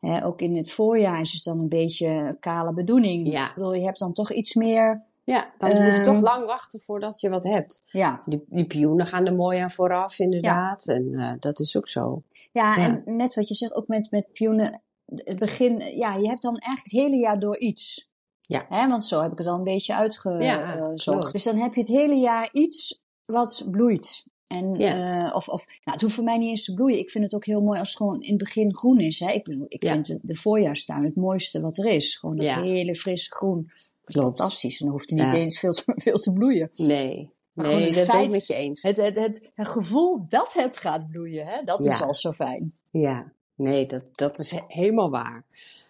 hè, ook in het voorjaar is het dan een beetje kale bedoeling. Ja. Ik bedoel, je hebt dan toch iets meer. Ja, dan moet je Ehm. toch lang wachten voordat je wat hebt. Ja, Die, die pioenen gaan er mooi aan vooraf, inderdaad. En eh, dat is ook zo. ja, Ja. en net wat je zegt, ook met, met pioenen. Het begin, ja, je hebt dan eigenlijk het hele jaar door iets. Ja. Hè, want zo heb ik het al een beetje uitgezocht. klopt. dus dan heb je het hele jaar iets wat bloeit. En, Ja. eh, of, of, nou, het hoeft voor mij niet eens te bloeien. Ik vind het ook heel mooi als het gewoon in het begin groen is. Hè. Ik, bedoel, ik Ja. vind de, de voorjaarstuin het mooiste wat er is. Gewoon dat Ja. hele frisse groen. Klopt. Fantastisch. En dan hoeft hij niet eens veel te, veel te bloeien. Nee, Maar nee het dat ben ik feit- met je eens. Het, het, het, het gevoel dat het gaat bloeien, hè, dat is al zo fijn. Ja, nee, dat, dat is he- helemaal waar.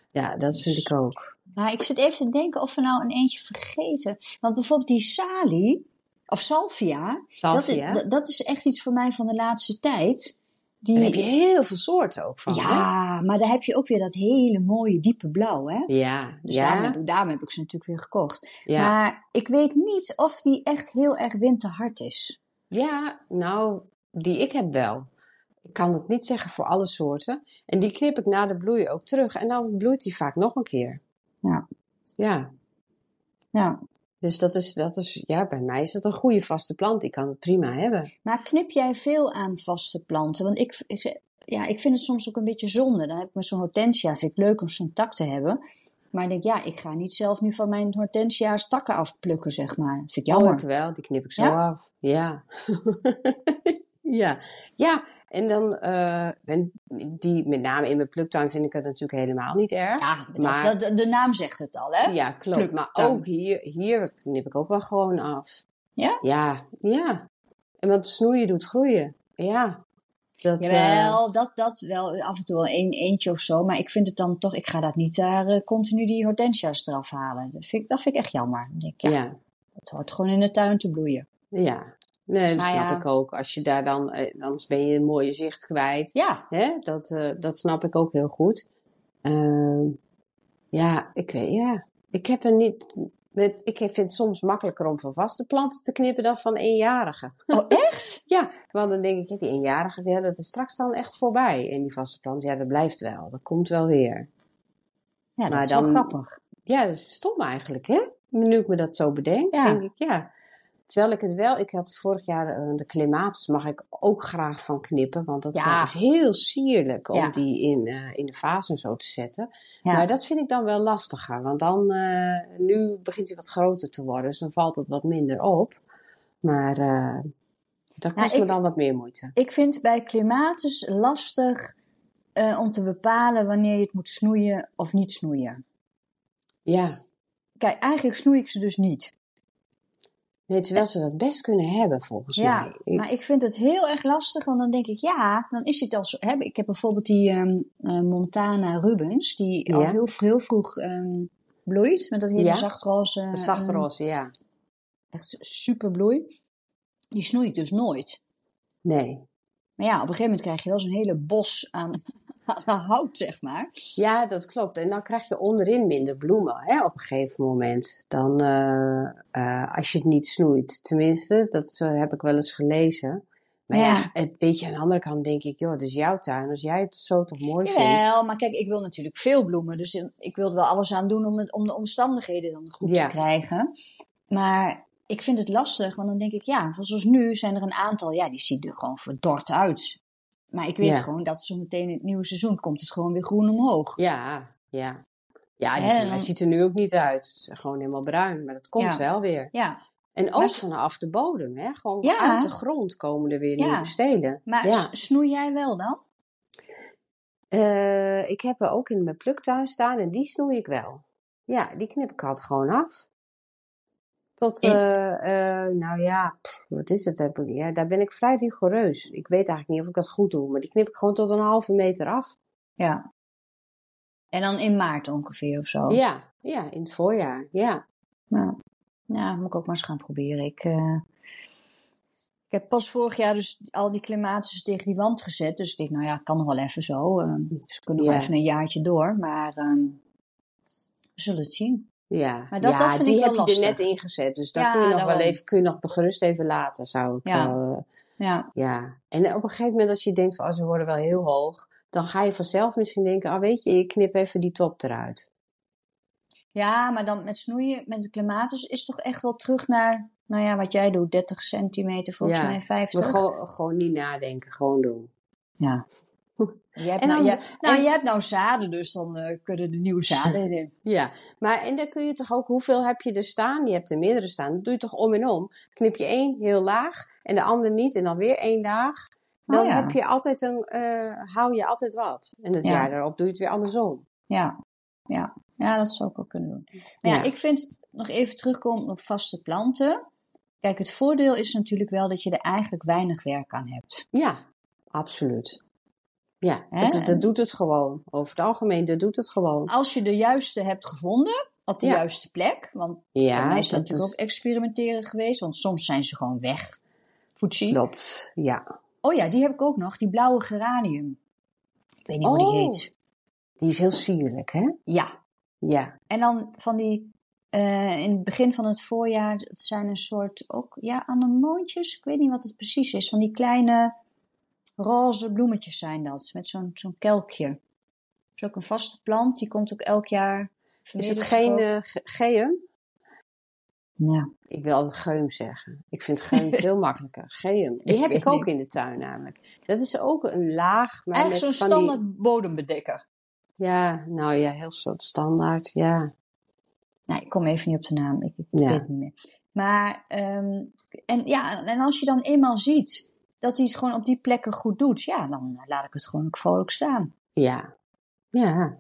Ja, dat vind ik ook. Maar ik zit even te denken of we nou een eentje vergeten. Want bijvoorbeeld die salie, of salvia, Salvia. Dat, is, dat is echt iets voor mij van de laatste tijd. Die, Daar heb je heel veel soorten ook van. hè? ja, maar daar heb je ook weer dat hele mooie diepe blauw, hè? Ja, Dus daarom, ja, heb ik, daarom heb ik ze natuurlijk weer gekocht. ja. Maar ik weet niet of die echt heel erg winterhard is. ja, nou, die ik heb wel. Ik kan het niet zeggen voor alle soorten. En die knip ik na de bloei ook terug. En dan bloeit die vaak nog een keer. Ja. Ja, Ja. dus dat is, dat is, ja, bij mij is dat een goede vaste plant. Die kan het prima hebben. Maar knip jij veel aan vaste planten? Want ik, ik, ja, ik vind het soms ook een beetje zonde. Dan heb ik met zo'n hortensia, vind ik leuk om zo'n tak te hebben. Maar ik denk, ja, ik ga niet zelf nu van mijn hortensia's takken afplukken, zeg maar. Dat vind ik Oh, jammer. ik wel, die knip ik zo Ja? af. Ja. ja. Ja, en dan, eh, en die, met name in mijn pluktuin vind ik het natuurlijk helemaal niet erg. Ja, Maar- dat- de naam zegt het al, hè? Ja, klopt. Maar ook hier, hier knip ik ook wel gewoon af. Ja? Ja, ja. En want snoeien doet groeien. Ja. Dat, eh, Jawel, dat, dat wel. Af en toe wel een eentje of zo. Maar ik vind het dan toch, ik ga dat niet daar eh, continu die hortensia's eraf halen. Dat vind, ik, dat vind ik echt jammer. Dan denk ik, ja, ja. het hoort gewoon in de tuin te bloeien. ja. Nee, dat Maar snap ja. ik ook. Als je daar dan, eh, dan ben je een mooie zicht kwijt. Ja, Hè? Dat, eh, dat snap ik ook heel goed. Ehm, ja, ik weet, ja. Ik heb er niet, met, ik vind het soms makkelijker om van vaste planten te knippen dan van eenjarigen. oh echt? Ja, want dan denk ik, ja, die eenjarige, ja, dat is straks dan echt voorbij. En die vaste plant, ja, dat blijft wel. Dat komt wel weer. Ja, dat Maar is wel grappig. Ja, dat is stom eigenlijk, hè? Nu ik me dat zo bedenk, Ja. denk ik, ja. Terwijl ik het wel, ik had vorig jaar uh, de clematis, mag ik ook graag van knippen. Want dat is heel sierlijk om die in, uh, in de vaas zo te zetten. Maar dat vind ik dan wel lastiger. Want dan, uh, nu begint hij wat groter te worden. Dus dan valt het wat minder op. Maar dat kost me dan wat meer moeite. Ik vind bij clematis lastig om te bepalen wanneer je het moet snoeien of niet snoeien. Ja. Kijk, eigenlijk snoei ik ze dus niet. Nee, terwijl ze dat best kunnen hebben, volgens ja, mij. maar ik vind het heel erg lastig, want dan denk ik, ja, dan is het al zo. Hè, ik heb bijvoorbeeld die um, uh, Montana Rubens, die al heel, heel vroeg um, bloeit, met dat hele ja. zachtroze. zachtroze, um, ja. Echt super bloei. Die snoei ik dus nooit. Nee. Maar ja, op een gegeven moment krijg je wel zo'n hele bos aan, aan, hout, zeg maar. Ja, dat klopt. En dan krijg je onderin minder bloemen hè, op een gegeven moment. Dan, uh, uh, als je het niet snoeit. Tenminste, dat uh, heb ik wel eens gelezen. Maar ja, ja het beetje aan de andere kant denk ik, joh, het is jouw tuin. Als jij het zo toch mooi Jawel, vindt. Ja, maar kijk, ik wil natuurlijk veel bloemen. Dus ik wil er wel alles aan doen om, het, om de omstandigheden dan goed ja. te krijgen. Maar ik vind het lastig, want dan denk ik, ja, zoals nu zijn er een aantal, ja, die zien er gewoon verdord uit. Maar ik weet gewoon dat zo meteen in het nieuwe seizoen komt het gewoon weer groen omhoog. Ja, ja. Ja, die en, ziet er nu ook niet uit. Gewoon helemaal bruin, maar dat komt wel weer. Ja. En ook vanaf de bodem, hè? Gewoon ja. uit de grond komen er weer nieuwe stelen. Maar snoei jij wel dan? Uh, ik heb er ook in mijn pluktuin staan en die snoei ik wel. Ja, die knip ik altijd gewoon af. Tot, uh, uh, nou ja, pff, wat is het? Ja, daar ben ik vrij rigoureus. Ik weet eigenlijk niet of ik dat goed doe, maar die knip ik gewoon tot een halve meter af. Ja. En dan in maart ongeveer of zo? Ja, ja in het voorjaar, ja. Nou, ja, moet ik ook maar eens gaan proberen. Ik, uh, ik heb pas vorig jaar dus al die klimatisches tegen die wand gezet. Dus ik denk, nou ja, kan nog wel even zo. Dus we kunnen nog even een jaartje door. Maar um, we zullen het zien. Ja, maar dat, ja, dat vind die ik wel heb je er net ingezet. Dus daar kun je nog wel even, kun je nog gerust even laten, zou ik. Ja. Uh, ja. ja. En op een gegeven moment als je denkt van, oh, ze worden wel heel hoog, dan ga je vanzelf misschien denken, ah weet je, ik knip even die top eruit. Ja, maar dan met snoeien, met de clematis, is toch echt wel terug naar, nou ja, wat jij doet, 30 centimeter, volgens mij 50. Gewoon, gewoon niet nadenken, gewoon doen. Ja. Je hebt, nou, je, nou, je hebt nou zaden, dus dan uh, kunnen de nieuwe zaden in. Ja, maar en dan kun je toch ook, hoeveel heb je er staan? Je hebt er meerdere staan. Dan doe je toch om en om. Knip je één heel laag en de andere niet en dan weer één laag. Dan oh, heb je altijd een, uh, hou je altijd wat. En het jaar daarop doe je het weer andersom. Ja, ja. ja dat zou ik ook kunnen doen. Maar ja, ik vind, nog even terugkomen op vaste planten. Kijk, het voordeel is natuurlijk wel dat je er eigenlijk weinig werk aan hebt. Ja, absoluut. Ja, dat, dat, doet het gewoon. Over het algemeen, dat doet het gewoon. Als je de juiste hebt gevonden, op de juiste plek. Want ja, bij mij is dat natuurlijk ook experimenteren geweest. Want soms zijn ze gewoon weg. Fuji. Klopt, ja. Oh ja, die heb ik ook nog. Die blauwe geranium. Ik weet niet hoe die oh. heet. Die is heel sierlijk, hè? Ja. Ja. En dan van die... Uh, in het begin van het voorjaar, het zijn een soort ook, ja, anemoontjes. Ik weet niet wat het precies is. Van die kleine roze bloemetjes zijn dat, met zo'n zo'n kelkje. Dat is ook een vaste plant, die komt ook elk jaar. Is het geen uh, geum? Ja. Ik wil altijd geum zeggen. Ik vind geum veel makkelijker. Geum. Die heb ik ook in de tuin namelijk. Dat is ook een laag. Maar Echt zo'n standaard die... bodembedekker. Ja, nou ja, heel standaard, ja. Nou, ik kom even niet op de naam. Ik, ik weet het niet meer. Maar, um, en ja, en als je dan eenmaal ziet dat hij het gewoon op die plekken goed doet, ja, dan laat ik het gewoon ook vrolijk staan. Ja, ja.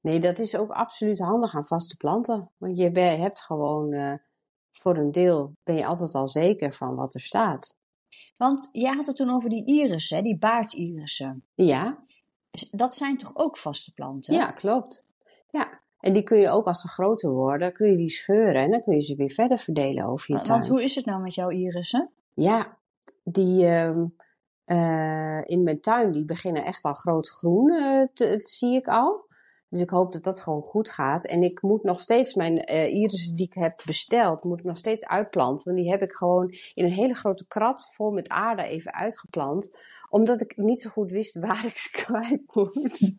Nee, dat is ook absoluut handig aan vaste planten. Want je hebt gewoon, uh, voor een deel ben je altijd al zeker van wat er staat. Want jij had het toen over die irissen, die baardirissen. Ja. Dat zijn toch ook vaste planten? Ja, klopt. Ja, en die kun je ook als ze groter worden, kun je die scheuren en dan kun je ze weer verder verdelen over je tuin. Want hoe is het nou met jouw irissen? Ja, die uh, uh, in mijn tuin, die beginnen echt al groot groen, uh, te, zie ik al. Dus ik hoop dat dat gewoon goed gaat. En ik moet nog steeds mijn uh, die ik heb besteld, moet ik nog steeds uitplanten. Want die heb ik gewoon in een hele grote krat vol met aarde even uitgeplant. Omdat ik niet zo goed wist waar ik ze kwijt moet.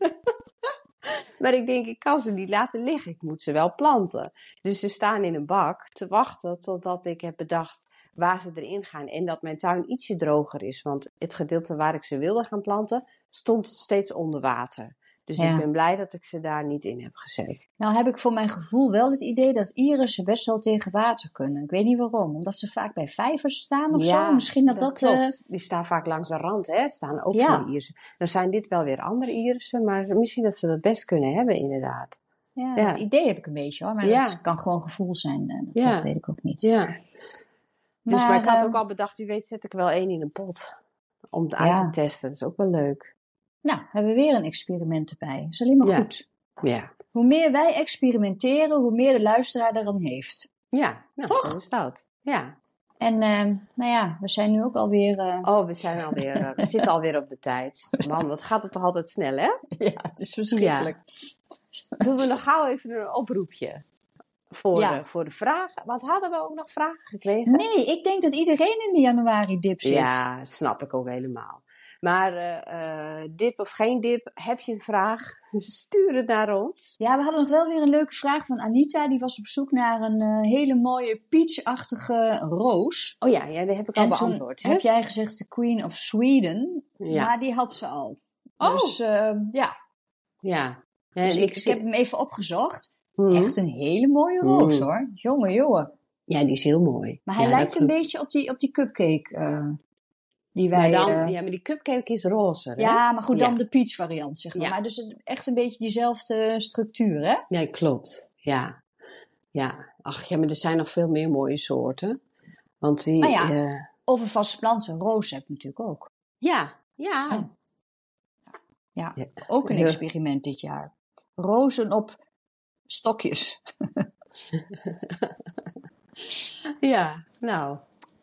Maar ik denk, ik kan ze niet laten liggen. Ik moet ze wel planten. Dus ze staan in een bak te wachten totdat ik heb bedacht waar ze erin gaan. En dat mijn tuin ietsje droger is. Want het gedeelte waar ik ze wilde gaan planten, stond steeds onder water. Dus Ja. ik ben blij dat ik ze daar niet in heb gezet. Nou heb ik voor mijn gevoel wel het idee dat irissen best wel tegen water kunnen. Ik weet niet waarom. Omdat ze vaak bij vijvers staan of zo. Misschien dat dat... eh, klopt. Die staan vaak langs de rand, hè? Staan ook Ja. van irissen. Dan zijn dit wel weer andere irissen, maar misschien dat ze dat best kunnen hebben, inderdaad. ja. Het idee heb ik een beetje hoor. Maar dat kan gewoon gevoel zijn. eh, Dat, dat weet ik ook niet. Ja. Dus maar, ik had ook al bedacht, wie weet zet ik wel één in een pot. Om het Ja. uit te testen. Dat is ook wel leuk. Nou, hebben we weer een experiment erbij. Dat is alleen maar Ja. goed. Ja. Hoe meer wij experimenteren, hoe meer de luisteraar er aan heeft. Ja, nou, Toch? zo is dat. Ja. En eh, nou ja, we zijn nu ook alweer... eh Oh, we zijn alweer, eh, we zitten alweer op de tijd. Man, wat gaat het toch altijd snel, hè? ja, het is verschrikkelijk. Doen we nog gauw even een oproepje. Voor, Ja. de, voor de vragen. Want hadden we ook nog vragen gekregen? Nee, ik denk dat iedereen in de januari-dip zit. Ja, snap ik ook helemaal. Maar eh, eh, dip of geen dip, heb je een vraag? Stuur het naar ons. Ja, we hadden nog wel weer een leuke vraag van Anita. Die was op zoek naar een eh, hele mooie peachachtige roos. Oh ja, ja die heb ik al En beantwoord. heb jij gezegd de Queen of Sweden. Ja. Maar die had ze al. Oh. Dus eh, ja, Ja. Dus ik, heb hem even opgezocht. Mhm. Echt een hele mooie roos Mm. hoor. Jongen, jongen. Ja, die is heel mooi. Maar hij ja, lijkt een beetje op die, op die cupcake eh, die wij... Maar dan, eh, ja, maar die cupcake is roze. Hè? ja, maar goed, dan Ja. de peach variant zeg maar. Ja. Maar dus echt een beetje diezelfde structuur hè? Ja, klopt. Ja. Ja. Ach ja, maar er zijn nog veel meer mooie soorten. Want die. Nou ja. eh, een vaste plant, een roos heb je natuurlijk ook. ja. Ja. Ja, ook een experiment dit jaar. Rozen op stokjes. Ja. Nou.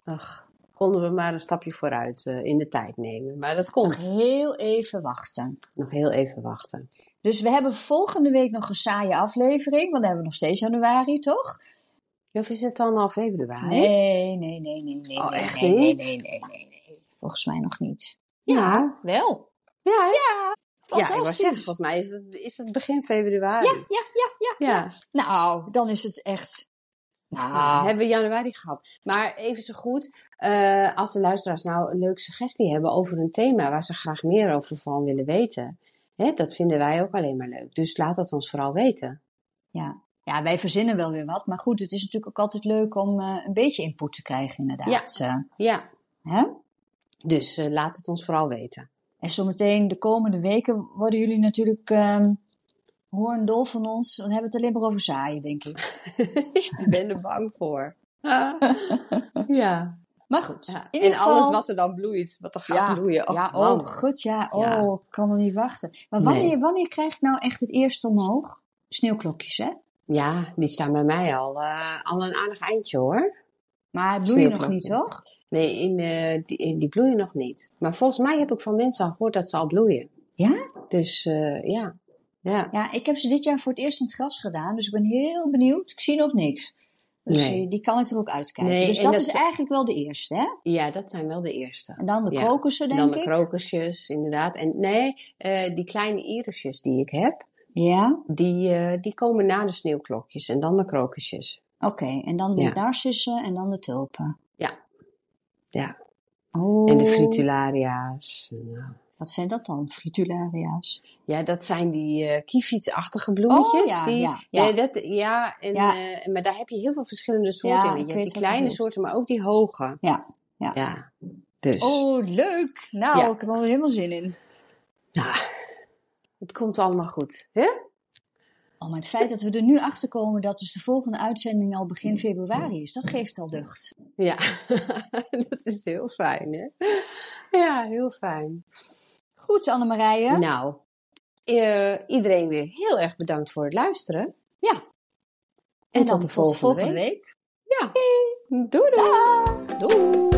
Ach. Konden we maar een stapje vooruit eh, in de tijd nemen. Maar dat Nog komt. heel even wachten. Nog heel even wachten. Dus we hebben volgende week nog een saaie aflevering, want dan hebben we nog steeds januari, toch? Of is het dan al februari? Nee, nee, nee, nee, nee. Oh, nee, echt nee, niet? Nee, nee, nee, nee. Volgens mij nog niet. Ja. Wel. Ja, ja. Fantastisch. was zeggen, volgens mij is het, is het begin februari. Ja, ja, ja, ja. Ja. Nou, dan is het echt... Nou, hebben we januari gehad. Maar even zo goed, eh, als de luisteraars nou een leuke suggestie hebben over een thema waar ze graag meer over van willen weten. Hè, dat vinden wij ook alleen maar leuk. Dus laat dat ons vooral weten. ja. ja, wij verzinnen wel weer wat. Maar goed, het is natuurlijk ook altijd leuk om eh, een beetje input te krijgen, inderdaad. Ja. Ja, hè? dus eh, laat het ons vooral weten. En zometeen de komende weken worden jullie natuurlijk ehm hoorndol van ons. Dan hebben we het alleen maar over zaaien, denk ik. Ik ben er bang voor. ja. Maar goed, ja. in En geval... alles wat er dan bloeit, wat er gaat ja, bloeien. Oh, ja, oh goed, ja. Oh, Ja. ik kan er niet wachten. Maar wanneer, Nee. wanneer krijg ik nou echt het eerste omhoog? Sneeuwklokjes, hè? ja, die staan bij mij al, eh, al een aardig eindje hoor. Maar bloeien nog Sneeuwklokjes. niet, toch? Nee, in, eh, die, in- die bloeien nog niet. Maar volgens mij heb ik van mensen al gehoord dat ze al bloeien. Ja? Dus eh, ja. ja. Ja, ik heb ze dit jaar voor het eerst in het gras gedaan. Dus ik ben heel benieuwd. Ik zie nog niks. Dus Nee. eh, die kan ik er ook uitkijken. Nee, dus dat, dat is eigenlijk wel de eerste, hè? Ja, dat zijn wel de eerste. En dan de Ja. krokussen, denk Dan de ik. krokusjes, inderdaad. En nee, eh, die kleine irisjes die ik heb, Ja, die, eh, die komen na de sneeuwklokjes en dan de krokusjes. oké. En dan de Ja. narcissen en dan de tulpen. Ja. Oh. En de fritularia's. En, eh, Wat zijn dat dan, fritularia's? Ja, dat zijn die eh kiefietsachtige bloemetjes. Oh, ja, die, ja, ja. Dat, ja, en, Ja. eh, maar daar heb je heel veel verschillende soorten in. Je hebt die kleine soorten, maar ook die hoge. Ja, ja. Ja, dus. Oh, leuk. Nou, ik heb er helemaal zin in. Nou, het komt allemaal goed. Hè? Maar het feit dat we er nu achter komen dat dus de volgende uitzending al begin februari is, dat geeft al lucht. Ja, dat is heel fijn, hè? Ja, heel fijn. Goed, Annemarije. Nou, eh, iedereen weer heel erg bedankt voor het luisteren. Ja. En, tot de volgende, volgende week. week. Ja. Doei doei. Doei.